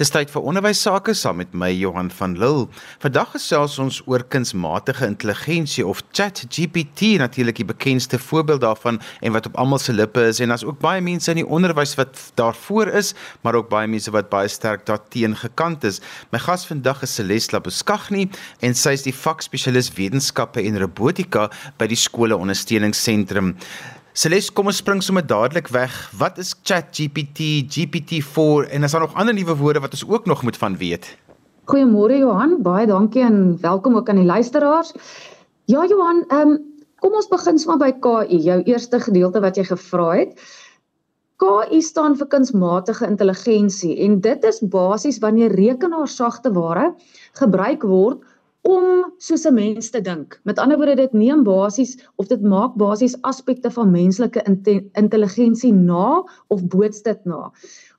Dis tyd vir onderwys sake saam met my Johan van Lille. Vandag gesels ons oor kunsmatige intelligensie of ChatGPT, natuurlik die bekendste voorbeeld daarvan en wat op almal se lippe is en daar's ook baie mense in die onderwys wat daarvoor is, maar ook baie mense wat baie sterk daarteen gekant is. My gas vandag is Celeste Labuskaghni en sy is die vakspesialis wetenskappe en robotika by die skole ondersteuningsentrum. Celeste, kom ons spring sommer dadelik weg. Wat is ChatGPT, GPT-4 en is daar nog ander nuwe woorde wat ons ook nog moet van weet? Goeiemôre Johan, baie dankie en welkom ook aan die luisteraars. Ja Johan, ehm um, kom ons begin sommer by KI, jou eerste gedeelte wat jy gevra het. KI staan vir kunsmatige intelligensie en dit is basies wanneer rekenaarsagteware gebruik word om soos 'n mens te dink. Met ander woorde dit neem basies of dit maak basies aspekte van menslike intelligensie na of boots dit na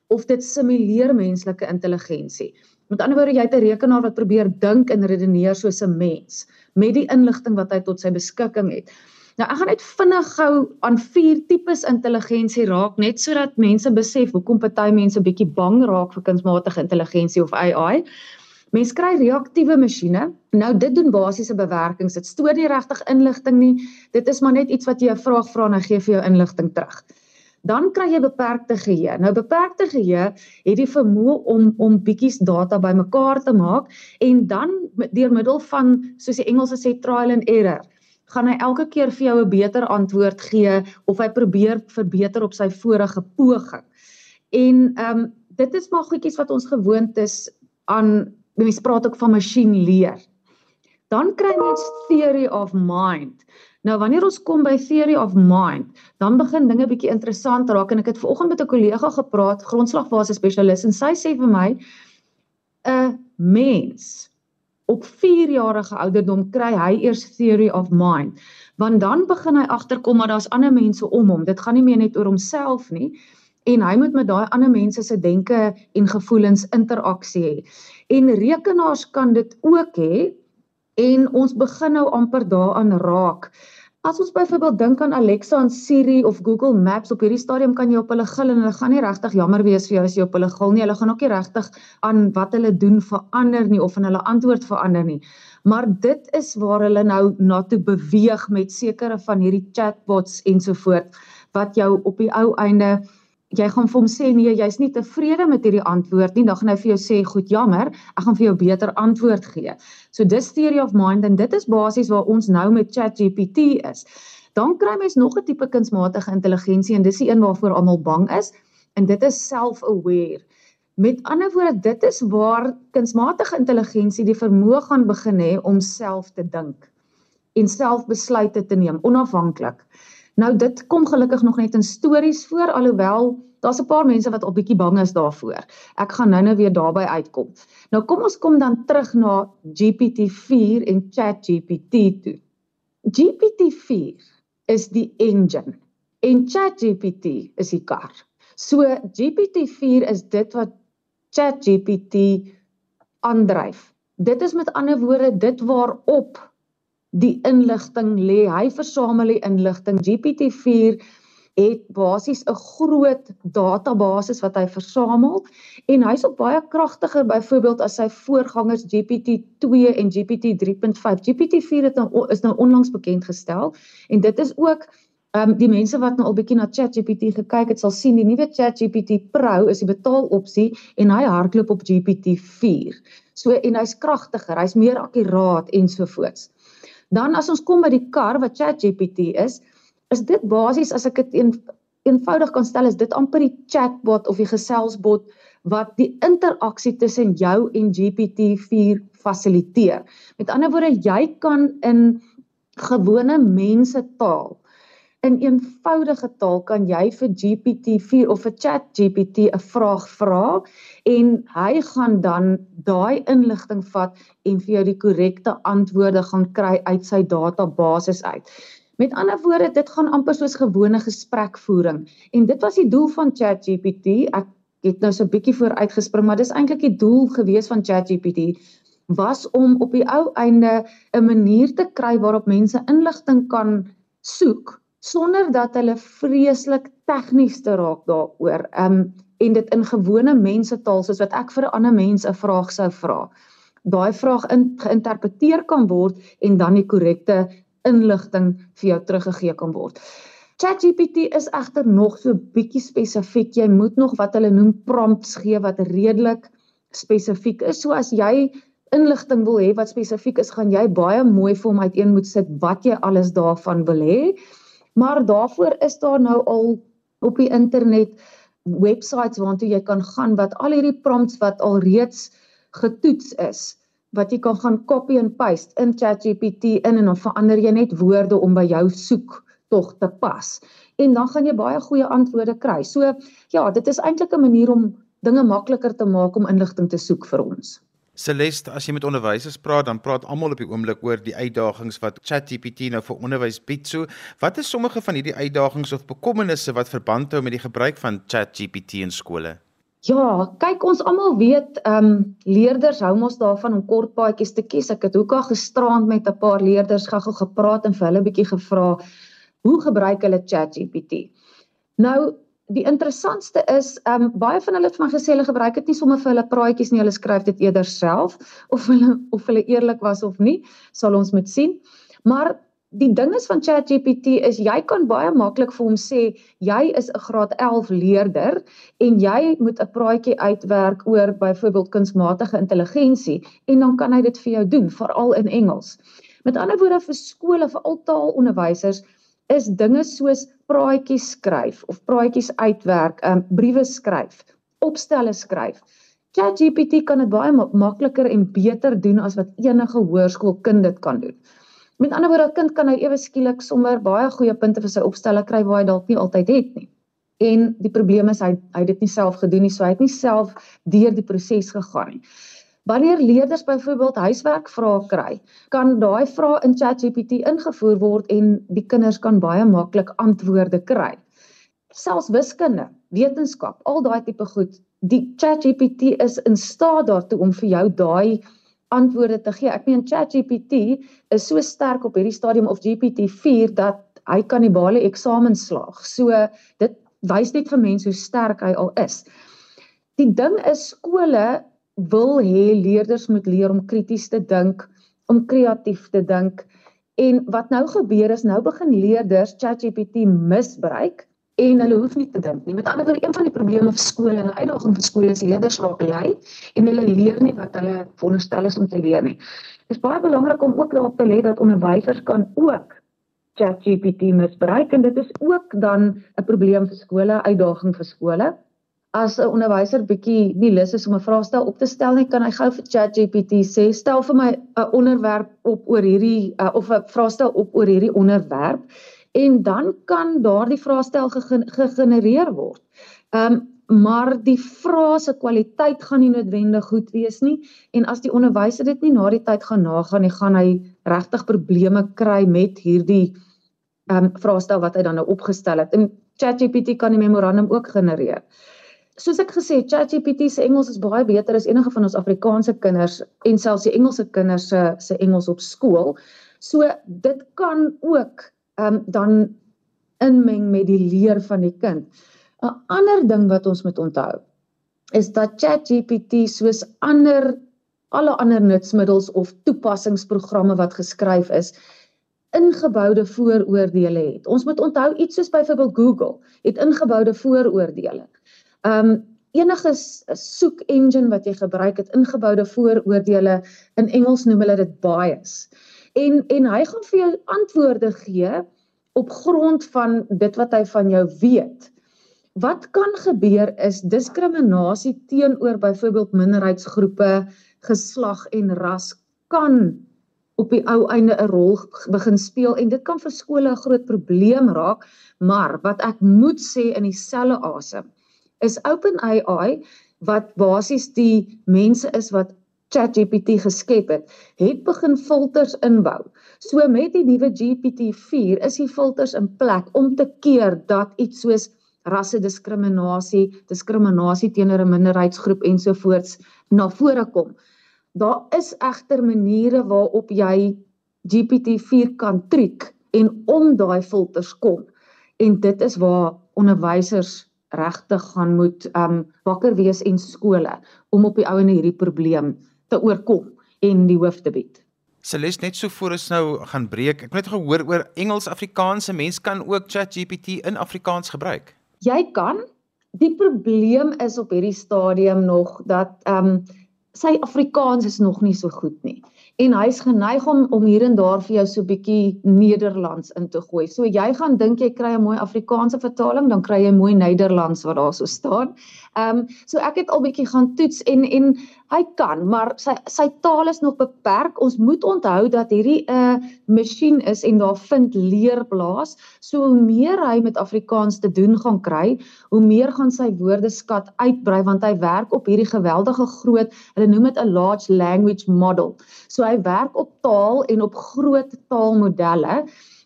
of dit simuleer menslike intelligensie. Met ander woorde jy het 'n rekenaar wat probeer dink en redeneer soos 'n mens met die inligting wat hy tot sy beskikking het. Nou ek gaan net vinnig gou aan vier tipes intelligensie raak net sodat mense besef hoekom party mense bietjie bang raak vir kunsmatige intelligensie of AI. Mens kry reaktiewe masjiene. Nou dit doen basiese bewerkings. Dit stoor nie regtig inligting nie. Dit is maar net iets wat jy 'n vraag vra en hy gee vir jou inligting terug. Dan kry jy beperkte geheue. Nou beperkte geheue het die vermoë om om bietjies data bymekaar te maak en dan deur middel van soos die Engelse sê trial and error gaan hy elke keer vir jou 'n beter antwoord gee of hy probeer verbeter op sy vorige poging. En ehm um, dit is maar goedjies wat ons gewoond is aan mense praat ook van masjien leer. Dan kry mens theory of mind. Nou wanneer ons kom by theory of mind, dan begin dinge bietjie interessant raak en ek het vanoggend met 'n kollega gepraat, grondslagfase spesialis en sy sê vir my 'n mens op 4 jarige ouderdom kry hy eers theory of mind, want dan begin hy agterkom maar daar's ander mense om hom. Dit gaan nie meer net oor homself nie en hy moet met daai ander mense se denke en gevoelens interaksie hê. En rekenaars kan dit ook hê en ons begin nou amper daaraan raak. As ons byvoorbeeld dink aan Alexa en Siri of Google Maps op hierdie stadium kan jy op hulle gil en hulle gaan nie regtig jammer wees vir jou as jy op hulle gil nie. Hulle gaan ook nie regtig aan wat hulle doen verander nie of in hulle antwoord verander nie. Maar dit is waar hulle nou na toe beweeg met sekere van hierdie chatbots ensovoorts wat jou op die ou einde jy gaan vir hom sê nee, jy's nie tevrede met hierdie antwoord nie, dan gaan hy vir jou sê, "Goed, jammer, ek gaan vir jou beter antwoord gee." So dis theory of mind en dit is basies waar ons nou met ChatGPT is. Dan kry mens nog 'n tipe kunsmatige intelligensie en dis die een waarvoor almal bang is en dit is self-aware. Met ander woorde, dit is waar kunsmatige intelligensie die vermoë gaan begin hê om self te dink en self besluite te neem onafhanklik. Nou dit kom gelukkig nog net in stories voor alhoewel daar's 'n paar mense wat al bietjie bang is daarvoor. Ek gaan nou-nou weer daarby uitkom. Nou kom ons kom dan terug na GPT-4 en ChatGPT toe. GPT-4 is die engine en ChatGPT is die kar. So GPT-4 is dit wat ChatGPT aandryf. Dit is met ander woorde dit waarop die inligting lê. Hy versamel die inligting. GPT-4 het basies 'n groot database wat hy versamel en hy's op baie kragtiger byvoorbeeld as sy voorgangers GPT-2 en GPT-3.5. GPT-4 het nou is nou onlangs bekend gestel en dit is ook Ehm um, die mense wat nou al bietjie na ChatGPT gekyk het, sal sien die nuwe ChatGPT Pro is die betaalopsie en hy hardloop op GPT-4. So en hy's kragtiger, hy's meer akkuraat ensovoorts. Dan as ons kom by die kar wat ChatGPT is, is dit basies as ek dit een, eenvoudig kan stel is dit amper die chatbot of die geselsbot wat die interaksie tussen jou en GPT-4 fasiliteer. Met ander woorde, jy kan in gewone mense taal in eenvoudige taal kan jy vir GPT-4 of vir ChatGPT 'n vraag vra en hy gaan dan daai inligting vat en vir jou die korrekte antwoorde gaan kry uit sy database uit. Met ander woorde, dit gaan amper soos gewone gesprekvoering en dit was die doel van ChatGPT. Ek het nou so 'n bietjie vooruitgespring, maar dis eintlik die doel gewees van ChatGPT was om op die ou einde 'n manier te kry waarop mense inligting kan soek sonder dat hulle vreeslik tegnies te raak daaroor. Ehm um, en dit in gewone mensetaal soos wat ek vir 'n ander mens 'n vraag sou vra. Daai vraag in geïnterpreteer kan word en dan die korrekte inligting vir jou teruggegee kan word. ChatGPT is egter nog so bietjie spesifiek. Jy moet nog wat hulle noem prompts gee wat redelik spesifiek is. So as jy inligting wil hê wat spesifiek is, gaan jy baie mooi vir hom uiteen moet sit wat jy alles daarvan wil hê. Maar daarvoor is daar nou al op die internet websites waartoe jy kan gaan wat al hierdie prompts wat al reeds getoets is wat jy kan gaan copy and paste in ChatGPT in en dan verander jy net woorde om by jou soek tog te pas. En dan gaan jy baie goeie antwoorde kry. So ja, dit is eintlik 'n manier om dinge makliker te maak om inligting te soek vir ons. Celeste, as jy met onderwysers praat, dan praat almal op die oomblik oor die uitdagings wat ChatGPT nou vir onderwys bied. So, wat is sommige van hierdie uitdagings of bekommernisse wat verband hou met die gebruik van ChatGPT in skole? Ja, kyk ons almal weet, ehm um, leerders hou mos daarvan om kort paadjies te kies. Ek het hoeka gisterand met 'n paar leerders gou-gou gepraat en vir hulle 'n bietjie gevra hoe gebruik hulle ChatGPT. Nou, die interessantste is, um, baie van hulle het my gesê hulle gebruik dit nie sommer vir hulle praatjies nie, hulle skryf dit eerder self of hulle of hulle eerlik was of nie, sal ons moet sien. Maar die ding is van ChatGPT is jy kan baie maklik vir hom sê jy is 'n graad 11 leerder en jy moet 'n praatjie uitwerk oor byvoorbeeld kunsmatige intelligensie en dan kan hy dit vir jou doen, veral in Engels. Met ander woorde vir skole, vir al taalonderwysers is dinge soos praatjies skryf of praatjies uitwerk, um briewe skryf, opstelle skryf. ChatGPT kan dit baie makliker en beter doen as wat enige hoërskoolkind dit kan doen. Met ander woorde, 'n kind kan nou ewe skielik sommer baie goeie punte vir sy opstelle kry waar hy dalk nie altyd het nie. En die probleem is hy hy het dit nie self gedoen nie, so hy het nie self deur die proses gegaan nie. Wanneer leerders byvoorbeeld huiswerkvrae kry, kan daai vrae in ChatGPT ingevoer word en die kinders kan baie maklik antwoorde kry. Selfs wiskunde, wetenskap, al daai tipe goed, die ChatGPT is in staat daartoe om vir jou daai antwoorde te gee. Ek meen ChatGPT is so sterk op hierdie stadium of GPT-4 dat hy kan die bale eksamen slaag. So dit wys net vir mense hoe sterk hy al is. Die ding is skole wil hê leerders moet leer om krities te dink, om kreatief te dink. En wat nou gebeur is nou begin leerders ChatGPT misbruik en hulle hoef nie te dink nie. Met ander woorde, een van die probleme vir skole en uitdagings vir skole is leerders raak lui en hulle leer nie wat hulle veronderstel is om te leer nie. Dit is baie belangrik om ook daarop te let dat onderwysers kan ook ChatGPT misbruik en dit is ook dan 'n probleem vir skole, uitdaging vir skole as 'n onderwyser bietjie nie lus is om 'n vraestel op te stel nie, kan hy gou vir ChatGPT sê, stel vir my 'n onderwerp op oor hierdie uh, of 'n vraestel op oor hierdie onderwerp en dan kan daardie vraestel gegenereer word. Ehm um, maar die vrae se kwaliteit gaan nie noodwendig goed wees nie en as die onderwyser dit nie na die tyd gaan nagaan nie, gaan hy regtig probleme kry met hierdie ehm um, vraestel wat hy dan nou opgestel het. En ChatGPT kan die memorandum ook genereer soos ek gesê het, ChatGPT se Engels is baie beter as enige van ons Afrikaanse kinders en selfs die Engelse kinders se se Engels op skool. So dit kan ook ehm um, dan inmeng met die leer van die kind. 'n Ander ding wat ons moet onthou is dat ChatGPT soos ander alle ander nutsmiddels of toepassingsprogramme wat geskryf is ingeboude vooroordeele het. Ons moet onthou iets soos byvoorbeeld Google het ingeboude vooroordeele. Ehm um, enige soek engine wat jy gebruik het ingeboude vooroordeele in Engels noem hulle dit bias. En en hy gaan vir jou antwoorde gee op grond van dit wat hy van jou weet. Wat kan gebeur is diskriminasie teenoor byvoorbeeld minderheidsgroepe, geslag en ras kan op die ou einde 'n rol begin speel en dit kan vir skole 'n groot probleem raak, maar wat ek moet sê in dieselfde asem is OpenAI wat basies die mense is wat ChatGPT geskep het, het begin filters inbou. So met die nuwe GPT-4 is die filters in plek om te keer dat iets soos rasse diskriminasie, diskriminasie teenoor 'n minderheidsgroep ensovoorts na vore kom. Daar is egter maniere waarop jy GPT-4 kan triek en om daai filters kom. En dit is waar onderwysers regtig gaan moet um wakker wees en skole om op die ou en hierdie probleem te oorkom en die hoof te bied. Celeste net so voor ons nou gaan breek. Ek het net gehoor oor Engels-Afrikaanse mense kan ook ChatGPT in Afrikaans gebruik. Jy kan. Die probleem is op hierdie stadium nog dat um sy Afrikaans is nog nie so goed nie en hy's geneig om om hier en daar vir jou so 'n bietjie Nederlands in te gooi. So jy gaan dink jy kry 'n mooi Afrikaanse vertaling, dan kry jy mooi Nederlands wat daar so staan. Ehm um, so ek het al bietjie gaan toets en en hy kan, maar sy sy taal is nog beperk. Ons moet onthou dat hierdie 'n uh, masjien is en daar vind leerplaas. So hoe meer hy met Afrikaans te doen gaan kry, hoe meer gaan sy woordeskat uitbrei want hy werk op hierdie geweldige groot, hulle noem dit 'n large language model. So hy werk op taal en op groot taalmodelle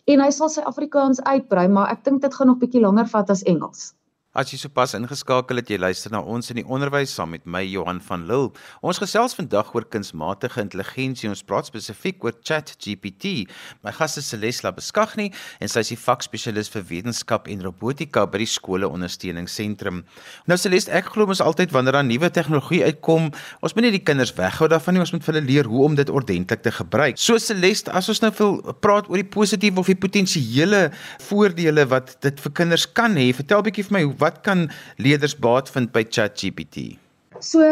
en hy sal sy Afrikaans uitbrei, maar ek dink dit gaan nog bietjie langer vat as Engels. As jy sopas ingeskakel het, jy luister na ons in die onderwys saam met my Johan van Lille. Ons gesels vandag oor kunsmatige intelligensie. Ons praat spesifiek oor ChatGPT. My gas is Celeste Beskagni en sy is die vakspesialis vir wetenskap en robotika by die skole ondersteuningsentrum. Nou Celeste, ek glo mos altyd wanneer daar nuwe tegnologie uitkom, ons moet nie die kinders weghou daarvan nie, ons moet hulle leer hoe om dit ordentlik te gebruik. So Celeste, as ons nou wil praat oor die positiewe of die potensiële voordele wat dit vir kinders kan hê, vertel 'n bietjie vir my hoe wat kan leerders baat vind by ChatGPT? So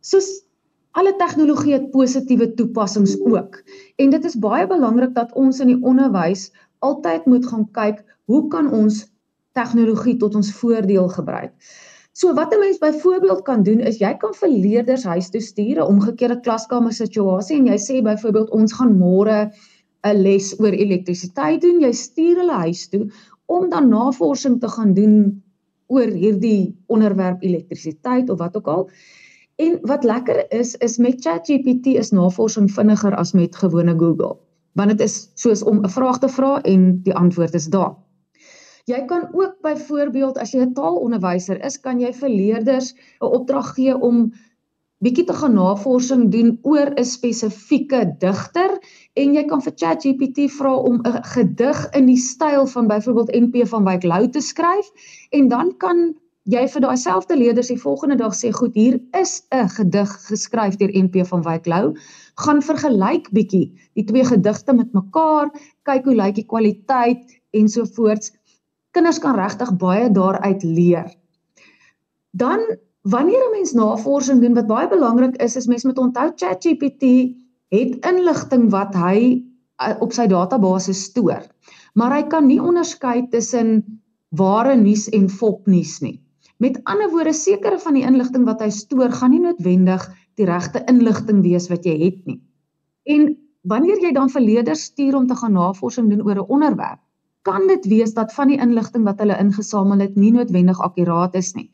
soos alle tegnologie het positiewe toepassings ook. En dit is baie belangrik dat ons in die onderwys altyd moet gaan kyk hoe kan ons tegnologie tot ons voordeel gebruik. So wat 'n mens byvoorbeeld kan doen is jy kan vir leerders huis toe stuur 'n omgekeerde klaskamer situasie en jy sê byvoorbeeld ons gaan môre 'n les oor elektrisiteit doen. Jy stuur hulle huis toe om dan navorsing te gaan doen oor hierdie onderwerp elektrisiteit of wat ook al. En wat lekker is is met ChatGPT is navorsing vinniger as met gewone Google, want dit is soos om 'n vraag te vra en die antwoord is daar. Jy kan ook byvoorbeeld as jy 'n taalonderwyser is, kan jy vir leerders 'n opdrag gee om bietjie te gaan navorsing doen oor 'n spesifieke digter en jy kan vir ChatGPT vra om 'n gedig in die styl van byvoorbeeld NP van Wyk Lou te skryf en dan kan jy vir daai selfde leerders die volgende dag sê goed hier is 'n gedig geskryf deur NP van Wyk Lou. Gaan vergelyk bietjie die twee gedigte met mekaar kyk hoe lyk die kwaliteit ensovoorts kinders kan regtig baie daaruit leer. Dan Wanneer 'n mens navorsing doen wat baie belangrik is, is mens moet onthou ChatGPT het inligting wat hy uh, op sy database stoor. Maar hy kan nie onderskei tussen ware nuus en fopnuus nie. Met ander woorde, sekere van die inligting wat hy stoor, gaan nie noodwendig die regte inligting wees wat jy het nie. En wanneer jy dan verleerders stuur om te gaan navorsing doen oor 'n onderwerp, kan dit wees dat van die inligting wat hulle ingesamel het nie noodwendig akkuraat is nie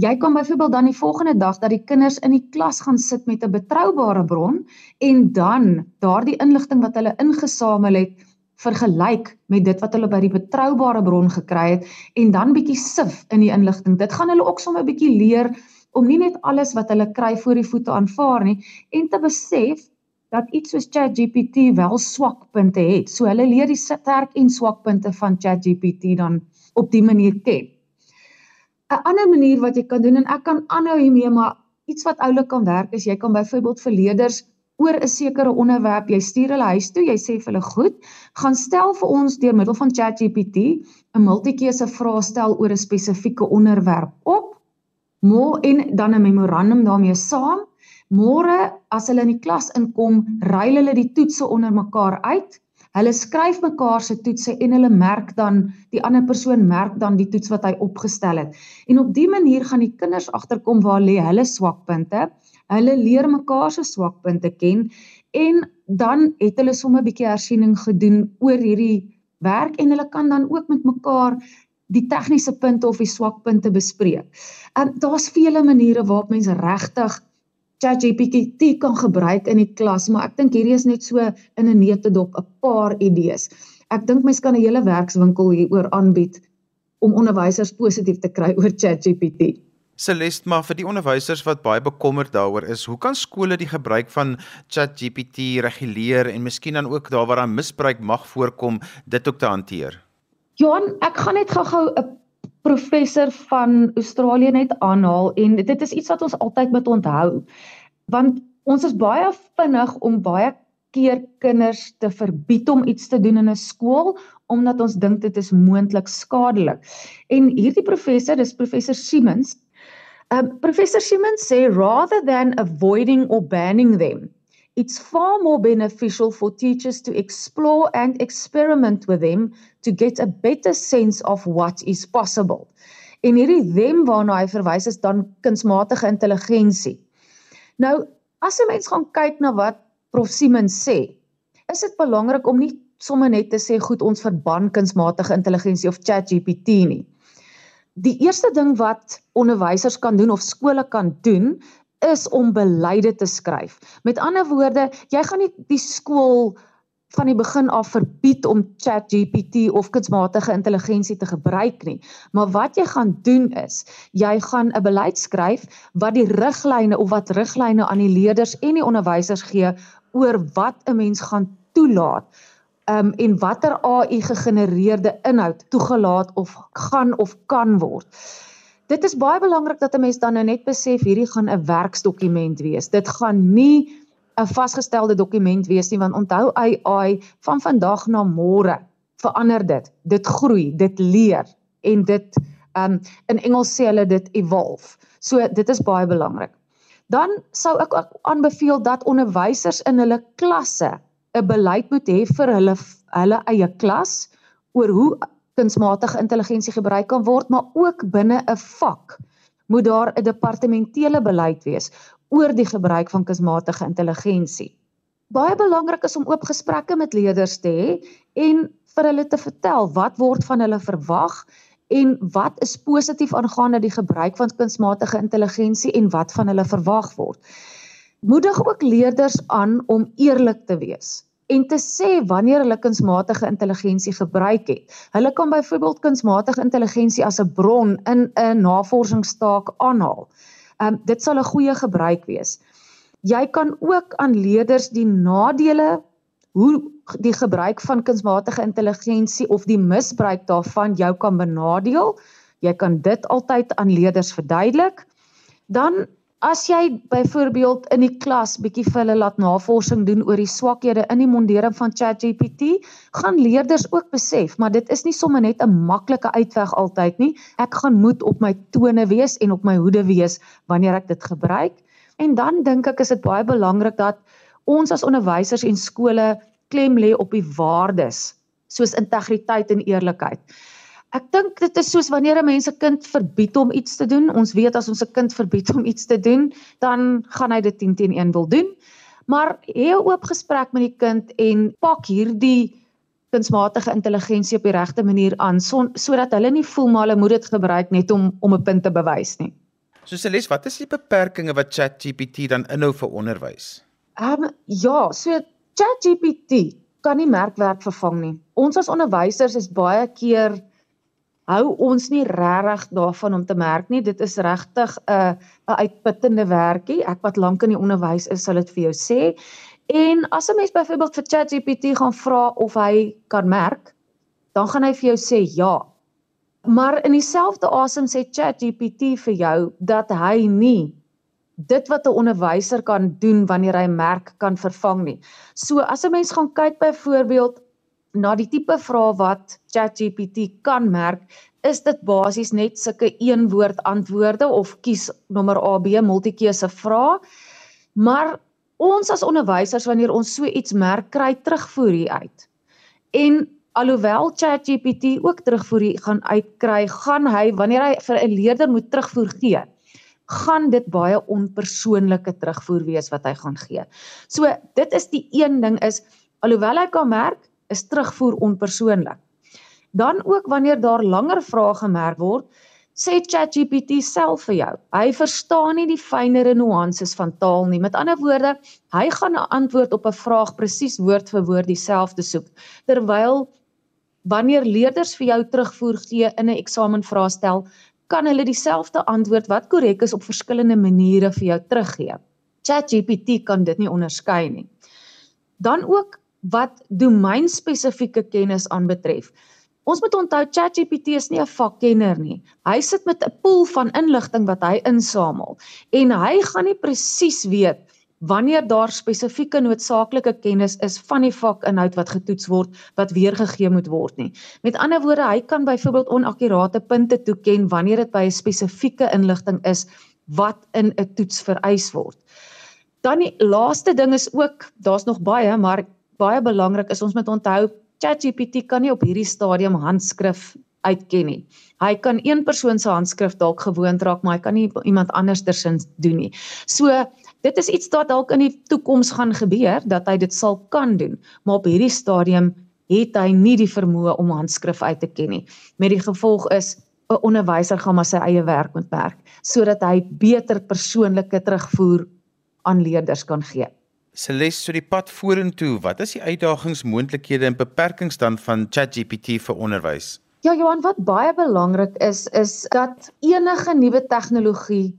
jy kan byvoorbeeld dan die volgende dag dat die kinders in die klas gaan sit met 'n betroubare bron en dan daardie inligting wat hulle ingesamel het vergelyk met dit wat hulle by die betroubare bron gekry het en dan bietjie sif in die inligting. Dit gaan hulle ook sommer bietjie leer om nie net alles wat hulle kry voor die voete aanvaar nie en te besef dat iets soos ChatGPT wel swakpunte het. So hulle leer die sterk en swakpunte van ChatGPT dan op die manier ken. 'n ander manier wat jy kan doen en ek kan aanhou hiermee maar iets wat oulik kan werk is jy kan byvoorbeeld vir leerders oor 'n sekere onderwerp jy stuur hulle huis toe jy sê vir hulle goed gaan stel vir ons deur middel van ChatGPT 'n multikeuse vrae stel oor 'n spesifieke onderwerp op môre en dan 'n memorandum daarmee saam. Môre as hulle in die klas inkom ruil hulle die toetse onder mekaar uit Hulle skryf mekaar se toetse en hulle merk dan die ander persoon merk dan die toets wat hy opgestel het. En op dië manier gaan die kinders agterkom waar lê hulle swakpunte. Hulle leer mekaar se swakpunte ken en dan het hulle sommer 'n bietjie hersiening gedoen oor hierdie werk en hulle kan dan ook met mekaar die tegniese punte of die swakpunte bespreek. En daar's vele maniere waarop mense regtig ChatGPT kan gebruik in die klas, maar ek dink hierdie is net so in 'n neutedop 'n paar idees. Ek dink mens kan 'n hele werkswinkel hieroor aanbied om onderwysers positief te kry oor ChatGPT. Celeste, maar vir die onderwysers wat baie bekommerd daaroor is, hoe kan skole die gebruik van ChatGPT reguleer en miskien dan ook daar waar daar misbruik mag voorkom, dit ook te hanteer? Johan, ek gaan net gou-gou 'n professor van Australië net aanhaal en dit is iets wat ons altyd moet onthou. Want ons is baie vinnig om baie keer kinders te verbied om iets te doen in 'n skool omdat ons dink dit is moontlik skadelik. En hierdie professor, dis professor Siemens. Um professor Siemens sê rather than avoiding or banning them, it's far more beneficial for teachers to explore and experiment with them to get a better sense of what is possible. En hierdie them waarna hy verwys is dan kunsmatige intelligensie. Nou, as 'n mens gaan kyk na wat Prof Siemens sê, is dit belangrik om nie sommer net te sê goed ons verban kunsmatige intelligensie of ChatGPT nie. Die eerste ding wat onderwysers kan doen of skole kan doen is om beleide te skryf. Met ander woorde, jy gaan nie die skool van die begin af verbied om ChatGPT of kunsmatige intelligensie te gebruik nie. Maar wat jy gaan doen is, jy gaan 'n beleid skryf wat die riglyne of wat riglyne aan die leerders en die onderwysers gee oor wat 'n mens gaan toelaat. Um en watter AI gegenereerde inhoud toegelaat of gaan of kan word. Dit is baie belangrik dat 'n mens dan nou net besef hierdie gaan 'n werksdokument wees. Dit gaan nie 'n vasgestelde dokument wees nie want onthou AI van vandag na môre verander dit. Dit groei, dit leer en dit um in Engels sê hulle dit evolve. So dit is baie belangrik. Dan sou ek ook aanbeveel dat onderwysers in hulle klasse 'n beleid moet hê vir hulle hulle eie klas oor hoe kunsmatige intelligensie gebruik kan word, maar ook binne 'n vak moet daar 'n departementele beleid wees oor die gebruik van kunsmatige intelligensie. Baie belangrik is om oop gesprekke met leerders te hê en vir hulle te vertel wat word van hulle verwag en wat is positief aangaande die gebruik van kunsmatige intelligensie en wat van hulle verwag word. Moedig ook leerders aan om eerlik te wees en te sê wanneer hulle kunsmatige intelligensie gebruik het. Hulle kan byvoorbeeld kunsmatige intelligensie as 'n bron in 'n navorsingstaak aanhaal. Ehm um, dit sal 'n goeie gebruik wees. Jy kan ook aan leerders die nadele hoe die gebruik van kunsmatige intelligensie of die misbruik daarvan jou kan benadeel. Jy kan dit altyd aan leerders verduidelik. Dan As jy byvoorbeeld in die klas bietjie vir hulle laat navorsing doen oor die swakhede in die mondering van ChatGPT, gaan leerders ook besef, maar dit is nie sommer net 'n maklike uitweg altyd nie. Ek gaan moet op my tone wees en op my hoede wees wanneer ek dit gebruik. En dan dink ek is dit baie belangrik dat ons as onderwysers en skole klem lê op die waardes soos integriteit en eerlikheid. Ek dink dit is soos wanneer 'n mens 'n kind verbied om iets te doen. Ons weet as ons 'n kind verbied om iets te doen, dan gaan hy dit 10 teen 1 wil doen. Maar hê 'n oop gesprek met die kind en pak hierdie kunsmatige intelligensie op die regte manier aan sodat so hulle nie voel maar hulle moet dit gebruik net om om 'n punt te bewys nie. So Celeste, wat is die beperkings wat ChatGPT dan inhou vir onderwys? Ehm um, ja, so ChatGPT kan nie merkwerk vervang nie. Ons as onderwysers is baie keer hou ons nie regtig daarvan om te merk nie. Dit is regtig 'n 'n uitputtende werkie. Ek wat lank in die onderwys is, sal dit vir jou sê. En as 'n mens byvoorbeeld vir ChatGPT gaan vra of hy kan merk, dan gaan hy vir jou sê ja. Maar in dieselfde asem sê ChatGPT vir jou dat hy nie dit wat 'n onderwyser kan doen wanneer hy merk kan vervang nie. So as 'n mens gaan kyk byvoorbeeld na die tipe vrae wat ChatGPT kan merk, is dit basies net sulke een woord antwoorde of kies nommer A B multikeuse vrae. Maar ons as onderwysers wanneer ons so iets merk, kry terugvoer hier uit. En alhoewel ChatGPT ook terugvoer hier gaan uitkry, gaan hy wanneer hy vir 'n leerder moet terugvoer gee, gaan dit baie onpersoonlike terugvoer wees wat hy gaan gee. So dit is die een ding is alhoewel hy kan merk is terugvoer onpersoonlik. Dan ook wanneer daar langer vrae gemerk word, sê ChatGPT self vir jou. Hy verstaan nie die fynere nuances van taal nie. Met ander woorde, hy gaan 'n antwoord op 'n vraag presies woord vir woord dieselfde soek. Terwyl wanneer leerders vir jou terugvoer gee in 'n eksamenvraestel, kan hulle dieselfde antwoord wat korrek is op verskillende maniere vir jou teruggee. ChatGPT kan dit nie onderskei nie. Dan ook wat domeinspesifieke kennis aanbetref. Ons moet onthou ChatGPT is nie 'n vakkenner nie. Hy sit met 'n pool van inligting wat hy insamel en hy gaan nie presies weet wanneer daar spesifieke noodsaaklike kennis is van die vakinhoud wat getoets word wat weergegee moet word nie. Met ander woorde, hy kan byvoorbeeld onakkurate punte toeken wanneer dit by 'n spesifieke inligting is wat in 'n toets vereis word. Dan die laaste ding is ook, daar's nog baie, maar baie belangrik is ons moet onthou ChatGPT kan nie op hierdie stadium handskrif uitken nie. Hy kan een persoon se handskrif dalk gewoond raak, maar hy kan nie iemand anders tersins doen nie. So dit is iets wat dalk in die toekoms gaan gebeur dat hy dit sal kan doen, maar op hierdie stadium het hy nie die vermoë om handskrif uit te ken nie. Met die gevolg is 'n onderwyser gaan maar sy eie werk moet werk sodat hy beter persoonlike terugvoer aan leerders kan gee. Celeste, so die pad vorentoe, wat is die uitdagings, moontlikhede en beperkings dan van ChatGPT vir onderwys? Ja, Johan, wat baie belangrik is, is dat enige nuwe tegnologie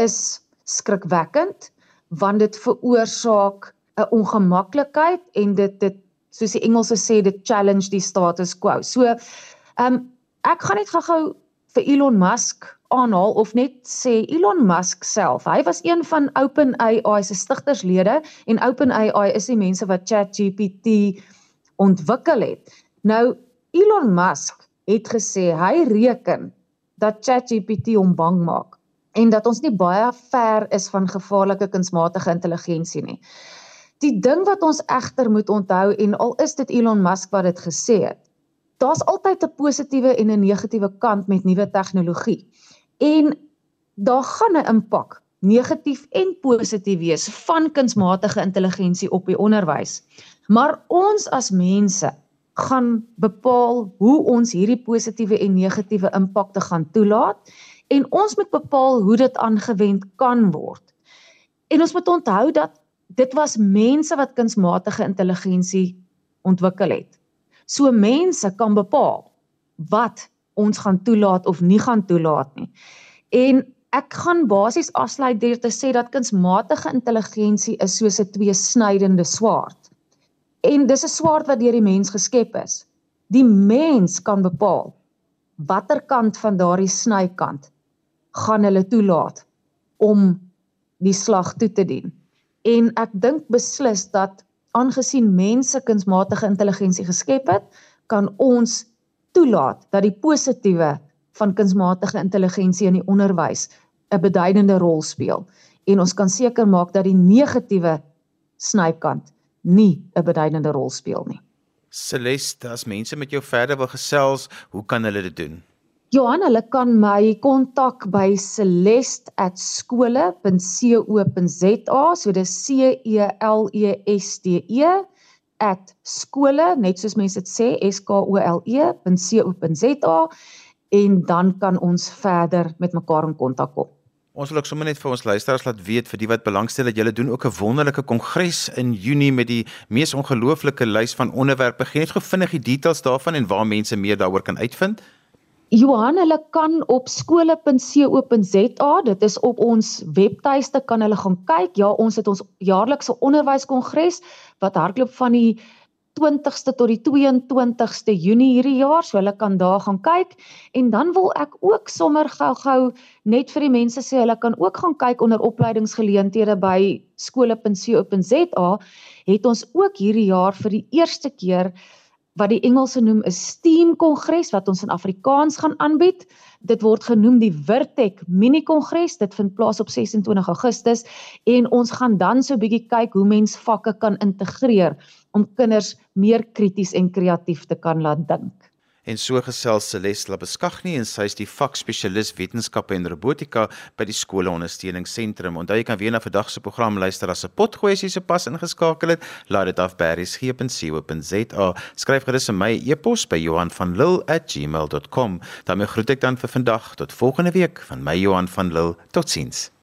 is skrikwekkend want dit veroorsaak 'n ongemaklikheid en dit dit soos die Engelse sê dit challenge die status quo. So, ehm um, ek gaan net gou-gou vir Elon Musk aanhaal of net sê Elon Musk self. Hy was een van OpenAI se stigterslede en OpenAI is die mense wat ChatGPT ontwikkel het. Nou Elon Musk het gesê hy reken dat ChatGPT hom bang maak en dat ons nie baie ver is van gevaarlike kunsmatige intelligensie nie. Die ding wat ons egter moet onthou en al is dit Elon Musk wat dit gesê het, daar's altyd 'n positiewe en 'n negatiewe kant met nuwe tegnologie. En daar gaan 'n impak, negatief en positief wees van kunsmatige intelligensie op die onderwys. Maar ons as mense gaan bepaal hoe ons hierdie positiewe en negatiewe impakte gaan toelaat en ons moet bepaal hoe dit aangewend kan word. En ons moet onthou dat dit was mense wat kunsmatige intelligensie ontwikkel het. So mense kan bepaal wat ons gaan toelaat of nie gaan toelaat nie. En ek gaan basies afsluit deur te sê dat kunsmatige intelligensie is soos 'n tweesnydende swaard. En dis 'n swaard wat deur die mens geskep is. Die mens kan bepaal watter kant van daardie snykant gaan hulle toelaat om die slag toe te dien. En ek dink beslis dat aangesien mense kunsmatige intelligensie geskep het, kan ons toelaat dat die positiewe van kunsmatige intelligensie in die onderwys 'n beduidende rol speel en ons kan seker maak dat die negatiewe snykant nie 'n beduidende rol speel nie. Celeste, as mense met jou verder wil gesels, hoe kan hulle dit doen? Johan, hulle kan my kontak by celeste@skole.co.za, so dis C E L E S T E @skole, net soos mense dit sê, S K O L E.co.za en dan kan ons verder met mekaar in kontak kom. Ons wil ook sommer net vir ons luisteraars laat weet vir die wat belangstel dat julle doen ook 'n wonderlike kongres in Junie met die mees ongelooflike lys van onderwerpe. Gee net gou vinnig die details daarvan en waar mense meer daaroor kan uitvind. Johan, hulle kan op skole.co.za, dit is op ons webtuiste kan hulle gaan kyk. Ja, ons het ons jaarlikse onderwyskongres wat hardloop van die 20ste tot die 22ste Junie hierdie jaar, so hulle kan daar gaan kyk. En dan wil ek ook sommer gou-gou net vir die mense sê hulle kan ook gaan kyk onder opleidingsgeleenthede by skole.co.za het ons ook hierdie jaar vir die eerste keer wat die Engelse noem 'n STEAM kongres wat ons in Afrikaans gaan aanbied. Dit word genoem die Virtek Mini Kongres. Dit vind plaas op 26 Augustus en ons gaan dan so 'n bietjie kyk hoe mens vakke kan integreer om kinders meer krities en kreatief te kan laat dink. En so gesels Celeste Labeskagni en sy is die vakspesialis wetenskappe en robotika by die skole ondersteuningsentrum. Onthou jy kan weer na vandag se program luister as 'n potgooi as jy sopas ingeskakel het. Laat dit af by berriesgep.co.za. Skryf gerus vir my e-pos by Johan van Lille@gmail.com. daarmee groet ek dan vir vandag tot volgende week van my Johan van Lille. Totsiens.